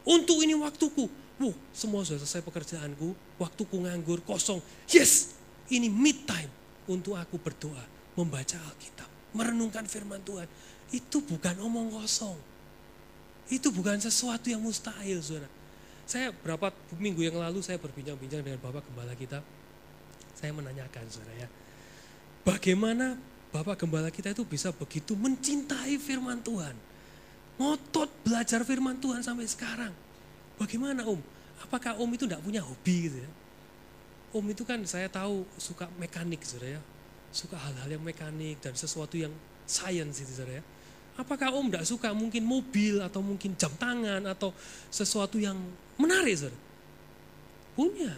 untuk ini waktuku. Wuh, semua sudah selesai pekerjaanku, waktuku nganggur, kosong. Yes, ini mid time untuk aku berdoa, membaca Alkitab, merenungkan firman Tuhan. Itu bukan omong kosong. Itu bukan sesuatu yang mustahil, saudara. Saya berapa minggu yang lalu saya berbincang-bincang dengan Bapak Gembala kita. Saya menanyakan, saudara ya. Bagaimana Bapak Gembala kita itu bisa begitu mencintai firman Tuhan ngotot belajar firman Tuhan sampai sekarang. Bagaimana Om? Apakah Om itu tidak punya hobi gitu ya? Om itu kan saya tahu suka mekanik saudara ya. Suka hal-hal yang mekanik dan sesuatu yang science itu saudara ya. Apakah Om tidak suka mungkin mobil atau mungkin jam tangan atau sesuatu yang menarik saudara? Punya.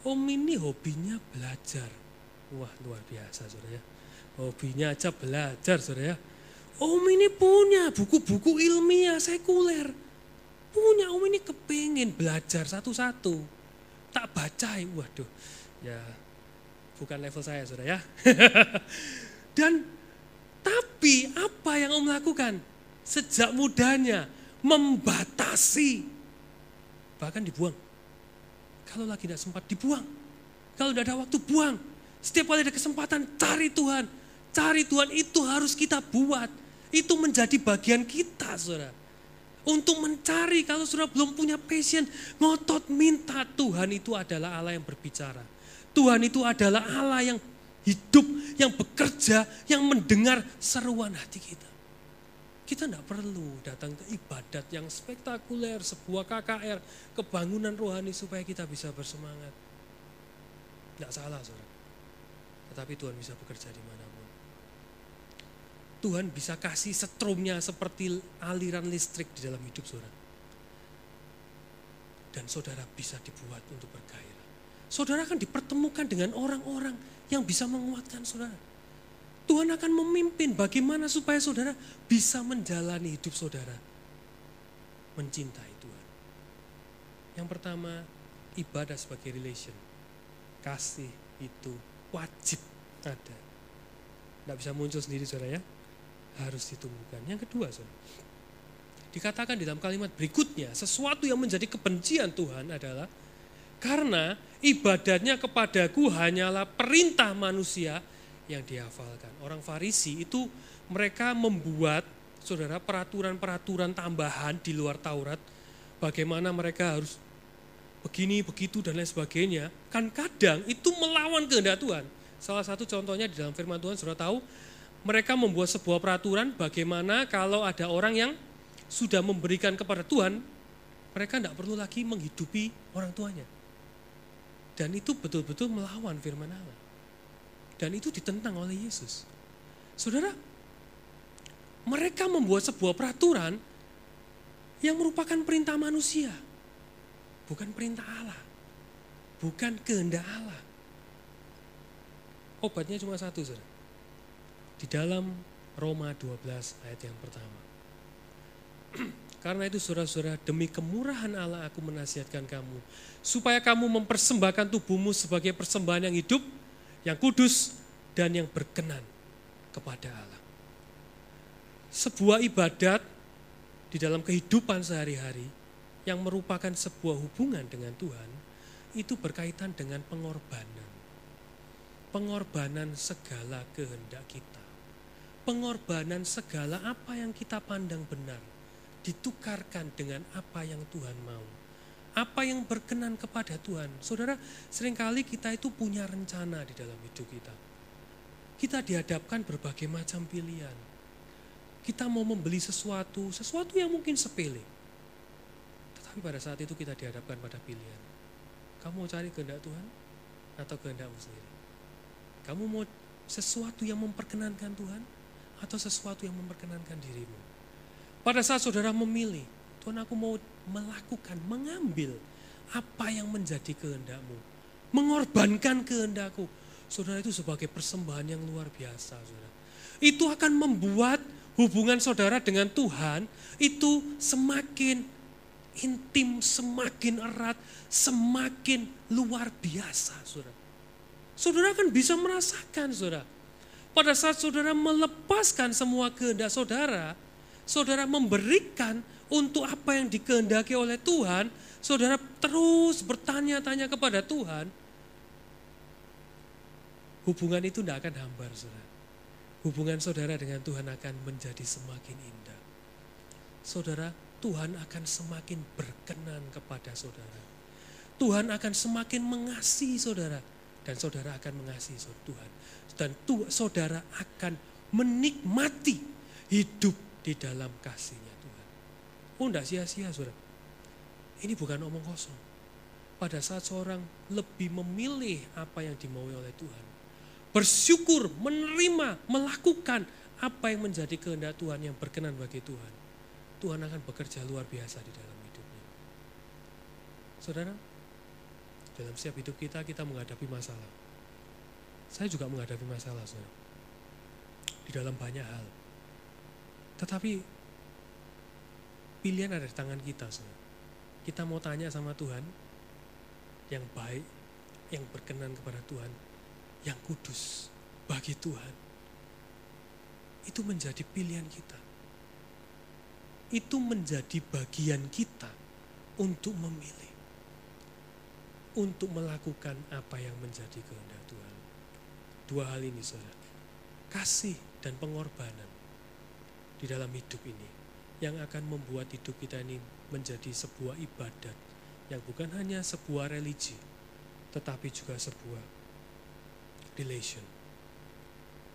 Om ini hobinya belajar. Wah luar biasa saudara ya. Hobinya aja belajar saudara ya Om ini punya buku-buku ilmiah sekuler. Punya om ini kepingin belajar satu-satu. Tak baca, waduh. Ya bukan level saya sudah ya. Dan tapi apa yang om lakukan? Sejak mudanya membatasi. Bahkan dibuang. Kalau lagi tidak sempat dibuang. Kalau tidak ada waktu buang. Setiap kali ada kesempatan cari Tuhan. Cari Tuhan itu harus kita buat itu menjadi bagian kita, saudara. Untuk mencari, kalau saudara belum punya passion, ngotot minta Tuhan itu adalah Allah yang berbicara. Tuhan itu adalah Allah yang hidup, yang bekerja, yang mendengar seruan hati kita. Kita tidak perlu datang ke ibadat yang spektakuler, sebuah KKR, kebangunan rohani supaya kita bisa bersemangat. Tidak salah, saudara. Tetapi Tuhan bisa bekerja di mana Tuhan bisa kasih setrumnya seperti aliran listrik di dalam hidup saudara. Dan saudara bisa dibuat untuk bergairah. Saudara akan dipertemukan dengan orang-orang yang bisa menguatkan saudara. Tuhan akan memimpin bagaimana supaya saudara bisa menjalani hidup saudara. Mencintai Tuhan. Yang pertama, ibadah sebagai relation. Kasih itu wajib ada. Tidak bisa muncul sendiri saudara ya harus ditumbuhkan. Yang kedua, saudara, dikatakan di dalam kalimat berikutnya, sesuatu yang menjadi kebencian Tuhan adalah karena ibadatnya kepadaku hanyalah perintah manusia yang dihafalkan. Orang Farisi itu mereka membuat saudara peraturan-peraturan tambahan di luar Taurat, bagaimana mereka harus begini, begitu dan lain sebagainya. Kan kadang itu melawan kehendak Tuhan. Salah satu contohnya di dalam firman Tuhan sudah tahu mereka membuat sebuah peraturan bagaimana kalau ada orang yang sudah memberikan kepada Tuhan, mereka tidak perlu lagi menghidupi orang tuanya. Dan itu betul-betul melawan firman Allah. Dan itu ditentang oleh Yesus. Saudara, Mereka membuat sebuah peraturan yang merupakan perintah manusia, bukan perintah Allah, bukan kehendak Allah. Obatnya cuma satu, saudara. Di dalam Roma 12 ayat yang pertama. Karena itu saudara-saudara, demi kemurahan Allah aku menasihatkan kamu. Supaya kamu mempersembahkan tubuhmu sebagai persembahan yang hidup, yang kudus, dan yang berkenan kepada Allah. Sebuah ibadat di dalam kehidupan sehari-hari yang merupakan sebuah hubungan dengan Tuhan, itu berkaitan dengan pengorbanan. Pengorbanan segala kehendak kita. Pengorbanan segala apa yang kita pandang benar ditukarkan dengan apa yang Tuhan mau. Apa yang berkenan kepada Tuhan. Saudara, sering kali kita itu punya rencana di dalam hidup kita. Kita dihadapkan berbagai macam pilihan. Kita mau membeli sesuatu, sesuatu yang mungkin sepele. Tetapi pada saat itu kita dihadapkan pada pilihan. Kamu mau cari kehendak Tuhan atau kehendakmu sendiri? Kamu mau sesuatu yang memperkenankan Tuhan atau sesuatu yang memperkenankan dirimu? Pada saat saudara memilih, Tuhan aku mau melakukan, mengambil apa yang menjadi kehendakmu. Mengorbankan kehendakku. Saudara itu sebagai persembahan yang luar biasa. Saudara. Itu akan membuat hubungan saudara dengan Tuhan itu semakin intim, semakin erat, semakin luar biasa. Saudara. Saudara akan bisa merasakan saudara. Pada saat saudara melepaskan semua kehendak saudara, saudara memberikan untuk apa yang dikehendaki oleh Tuhan, saudara terus bertanya-tanya kepada Tuhan, hubungan itu tidak akan hambar, saudara. Hubungan saudara dengan Tuhan akan menjadi semakin indah. Saudara, Tuhan akan semakin berkenan kepada saudara. Tuhan akan semakin mengasihi saudara. Dan saudara akan mengasihi Tuhan. Dan saudara akan menikmati hidup di dalam kasihnya Tuhan. Oh enggak sia-sia saudara. Ini bukan omong kosong. Pada saat seorang lebih memilih apa yang dimaui oleh Tuhan. Bersyukur, menerima, melakukan apa yang menjadi kehendak Tuhan yang berkenan bagi Tuhan. Tuhan akan bekerja luar biasa di dalam hidupnya. Saudara, dalam setiap hidup kita, kita menghadapi masalah. Saya juga menghadapi masalah, saudara. Di dalam banyak hal. Tetapi pilihan ada di tangan kita. Saudara. Kita mau tanya sama Tuhan yang baik, yang berkenan kepada Tuhan, yang kudus bagi Tuhan. Itu menjadi pilihan kita. Itu menjadi bagian kita untuk memilih. Untuk melakukan apa yang menjadi kehendak Tuhan. Dua hal ini saudara. Kasih dan pengorbanan di dalam hidup ini yang akan membuat hidup kita ini menjadi sebuah ibadat yang bukan hanya sebuah religi tetapi juga sebuah relation.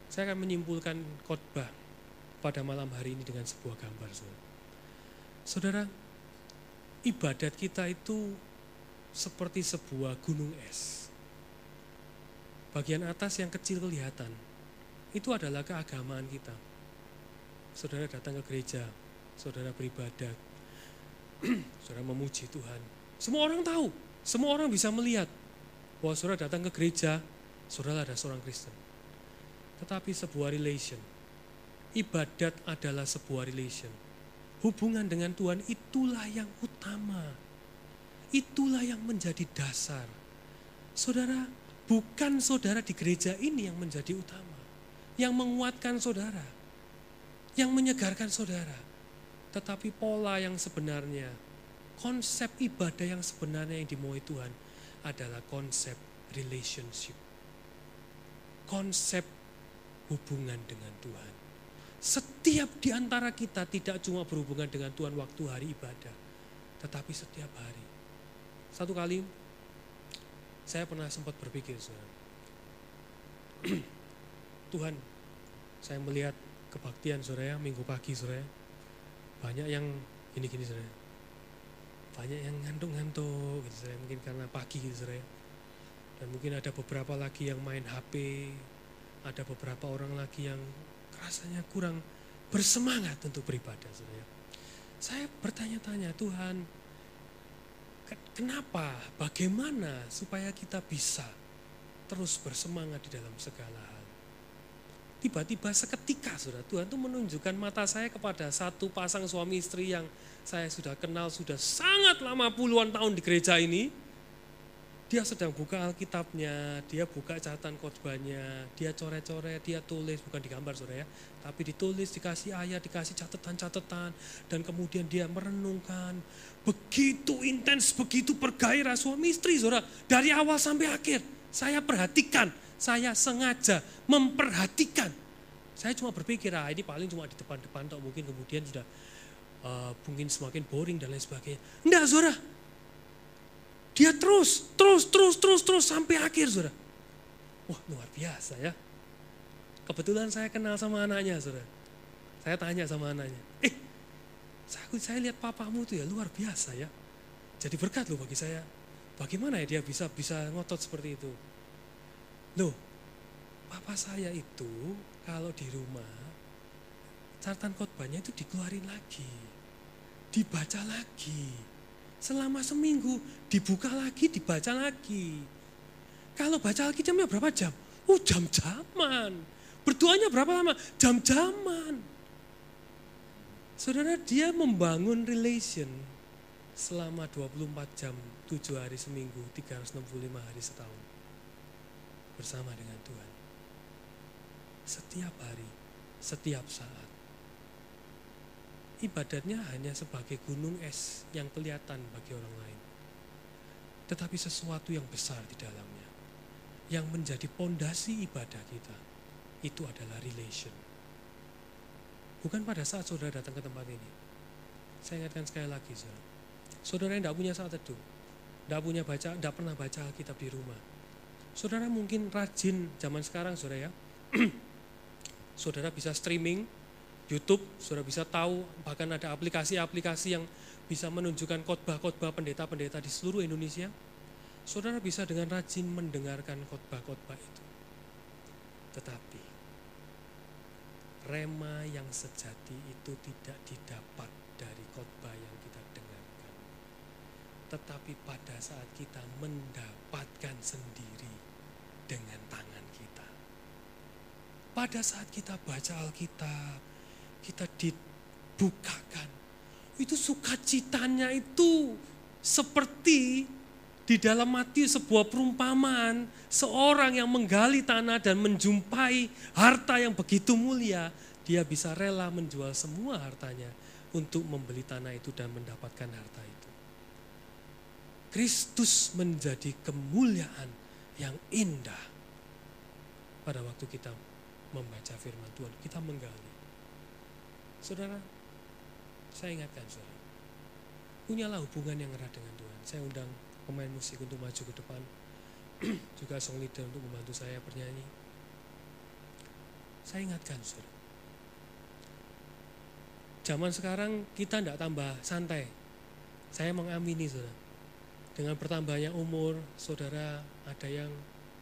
Saya akan menyimpulkan khotbah pada malam hari ini dengan sebuah gambar. Saudara, saudara ibadat kita itu seperti sebuah gunung es. Bagian atas yang kecil kelihatan, itu adalah keagamaan kita saudara datang ke gereja, saudara beribadah, saudara memuji Tuhan. Semua orang tahu, semua orang bisa melihat bahwa saudara datang ke gereja, saudara ada seorang Kristen. Tetapi sebuah relation, ibadat adalah sebuah relation. Hubungan dengan Tuhan itulah yang utama. Itulah yang menjadi dasar. Saudara, bukan saudara di gereja ini yang menjadi utama. Yang menguatkan saudara yang menyegarkan saudara. Tetapi pola yang sebenarnya, konsep ibadah yang sebenarnya yang dimauai Tuhan adalah konsep relationship. Konsep hubungan dengan Tuhan. Setiap di antara kita tidak cuma berhubungan dengan Tuhan waktu hari ibadah, tetapi setiap hari. Satu kali saya pernah sempat berpikir, saudara. Tuhan, saya melihat kebaktian sore ya, minggu pagi sore ya. Banyak yang gini-gini sore. Banyak yang ngantuk-ngantuk gitu sore, mungkin karena pagi gitu sore. Dan mungkin ada beberapa lagi yang main HP, ada beberapa orang lagi yang rasanya kurang bersemangat untuk beribadah, saudara. Saya bertanya-tanya, Tuhan, kenapa, bagaimana supaya kita bisa terus bersemangat di dalam segala hal? Tiba-tiba seketika sudah Tuhan itu menunjukkan mata saya kepada satu pasang suami istri yang saya sudah kenal sudah sangat lama puluhan tahun di gereja ini dia sedang buka Alkitabnya, dia buka catatan khotbahnya, dia coret-coret, dia tulis, bukan digambar saudara ya, tapi ditulis, dikasih ayat, dikasih catatan-catatan, dan kemudian dia merenungkan, begitu intens, begitu bergairah suami istri saudara, dari awal sampai akhir, saya perhatikan, saya sengaja memperhatikan. Saya cuma berpikir, ah ini paling cuma di depan-depan, atau mungkin kemudian sudah uh, mungkin semakin boring dan lain sebagainya. Enggak saudara, dia terus, terus, terus, terus, terus sampai akhir, saudara. Wah, luar biasa ya. Kebetulan saya kenal sama anaknya, saudara. Saya tanya sama anaknya, eh, saya, saya lihat papamu itu ya luar biasa ya. Jadi berkat loh bagi saya. Bagaimana ya dia bisa bisa ngotot seperti itu? Loh, papa saya itu kalau di rumah catatan khotbahnya itu dikeluarin lagi, dibaca lagi, Selama seminggu dibuka lagi, dibaca lagi. Kalau baca lagi jamnya berapa jam? Oh jam-jaman. Berdoanya berapa lama? Jam-jaman. Saudara dia membangun relation selama 24 jam, 7 hari seminggu, 365 hari setahun. Bersama dengan Tuhan. Setiap hari, setiap saat ibadatnya hanya sebagai gunung es yang kelihatan bagi orang lain. Tetapi sesuatu yang besar di dalamnya. Yang menjadi pondasi ibadah kita. Itu adalah relation. Bukan pada saat saudara datang ke tempat ini. Saya ingatkan sekali lagi, saudara. Saudara yang tidak punya saat teduh. Tidak punya baca, tidak pernah baca Alkitab di rumah. Saudara mungkin rajin zaman sekarang, saudara ya. saudara bisa streaming YouTube sudah bisa tahu, bahkan ada aplikasi-aplikasi yang bisa menunjukkan khotbah-khotbah pendeta-pendeta di seluruh Indonesia. Saudara bisa dengan rajin mendengarkan khotbah-khotbah itu. Tetapi rema yang sejati itu tidak didapat dari khotbah yang kita dengarkan. Tetapi pada saat kita mendapatkan sendiri dengan tangan kita. Pada saat kita baca Alkitab, kita dibukakan. Itu sukacitanya itu seperti di dalam mati sebuah perumpamaan seorang yang menggali tanah dan menjumpai harta yang begitu mulia, dia bisa rela menjual semua hartanya untuk membeli tanah itu dan mendapatkan harta itu. Kristus menjadi kemuliaan yang indah pada waktu kita membaca firman Tuhan, kita menggali. Saudara, saya ingatkan saudara, punyalah hubungan yang erat dengan Tuhan. Saya undang pemain musik untuk maju ke depan, juga song leader untuk membantu saya bernyanyi. Saya ingatkan saudara, zaman sekarang kita tidak tambah santai. Saya mengamini saudara, dengan bertambahnya umur, saudara ada yang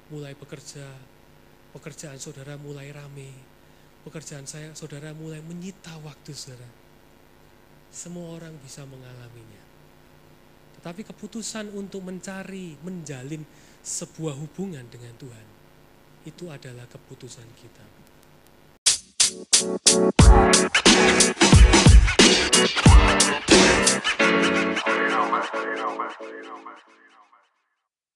mulai bekerja, pekerjaan saudara mulai rame, pekerjaan saya, saudara mulai menyita waktu saudara. Semua orang bisa mengalaminya. Tetapi keputusan untuk mencari, menjalin sebuah hubungan dengan Tuhan, itu adalah keputusan kita. You.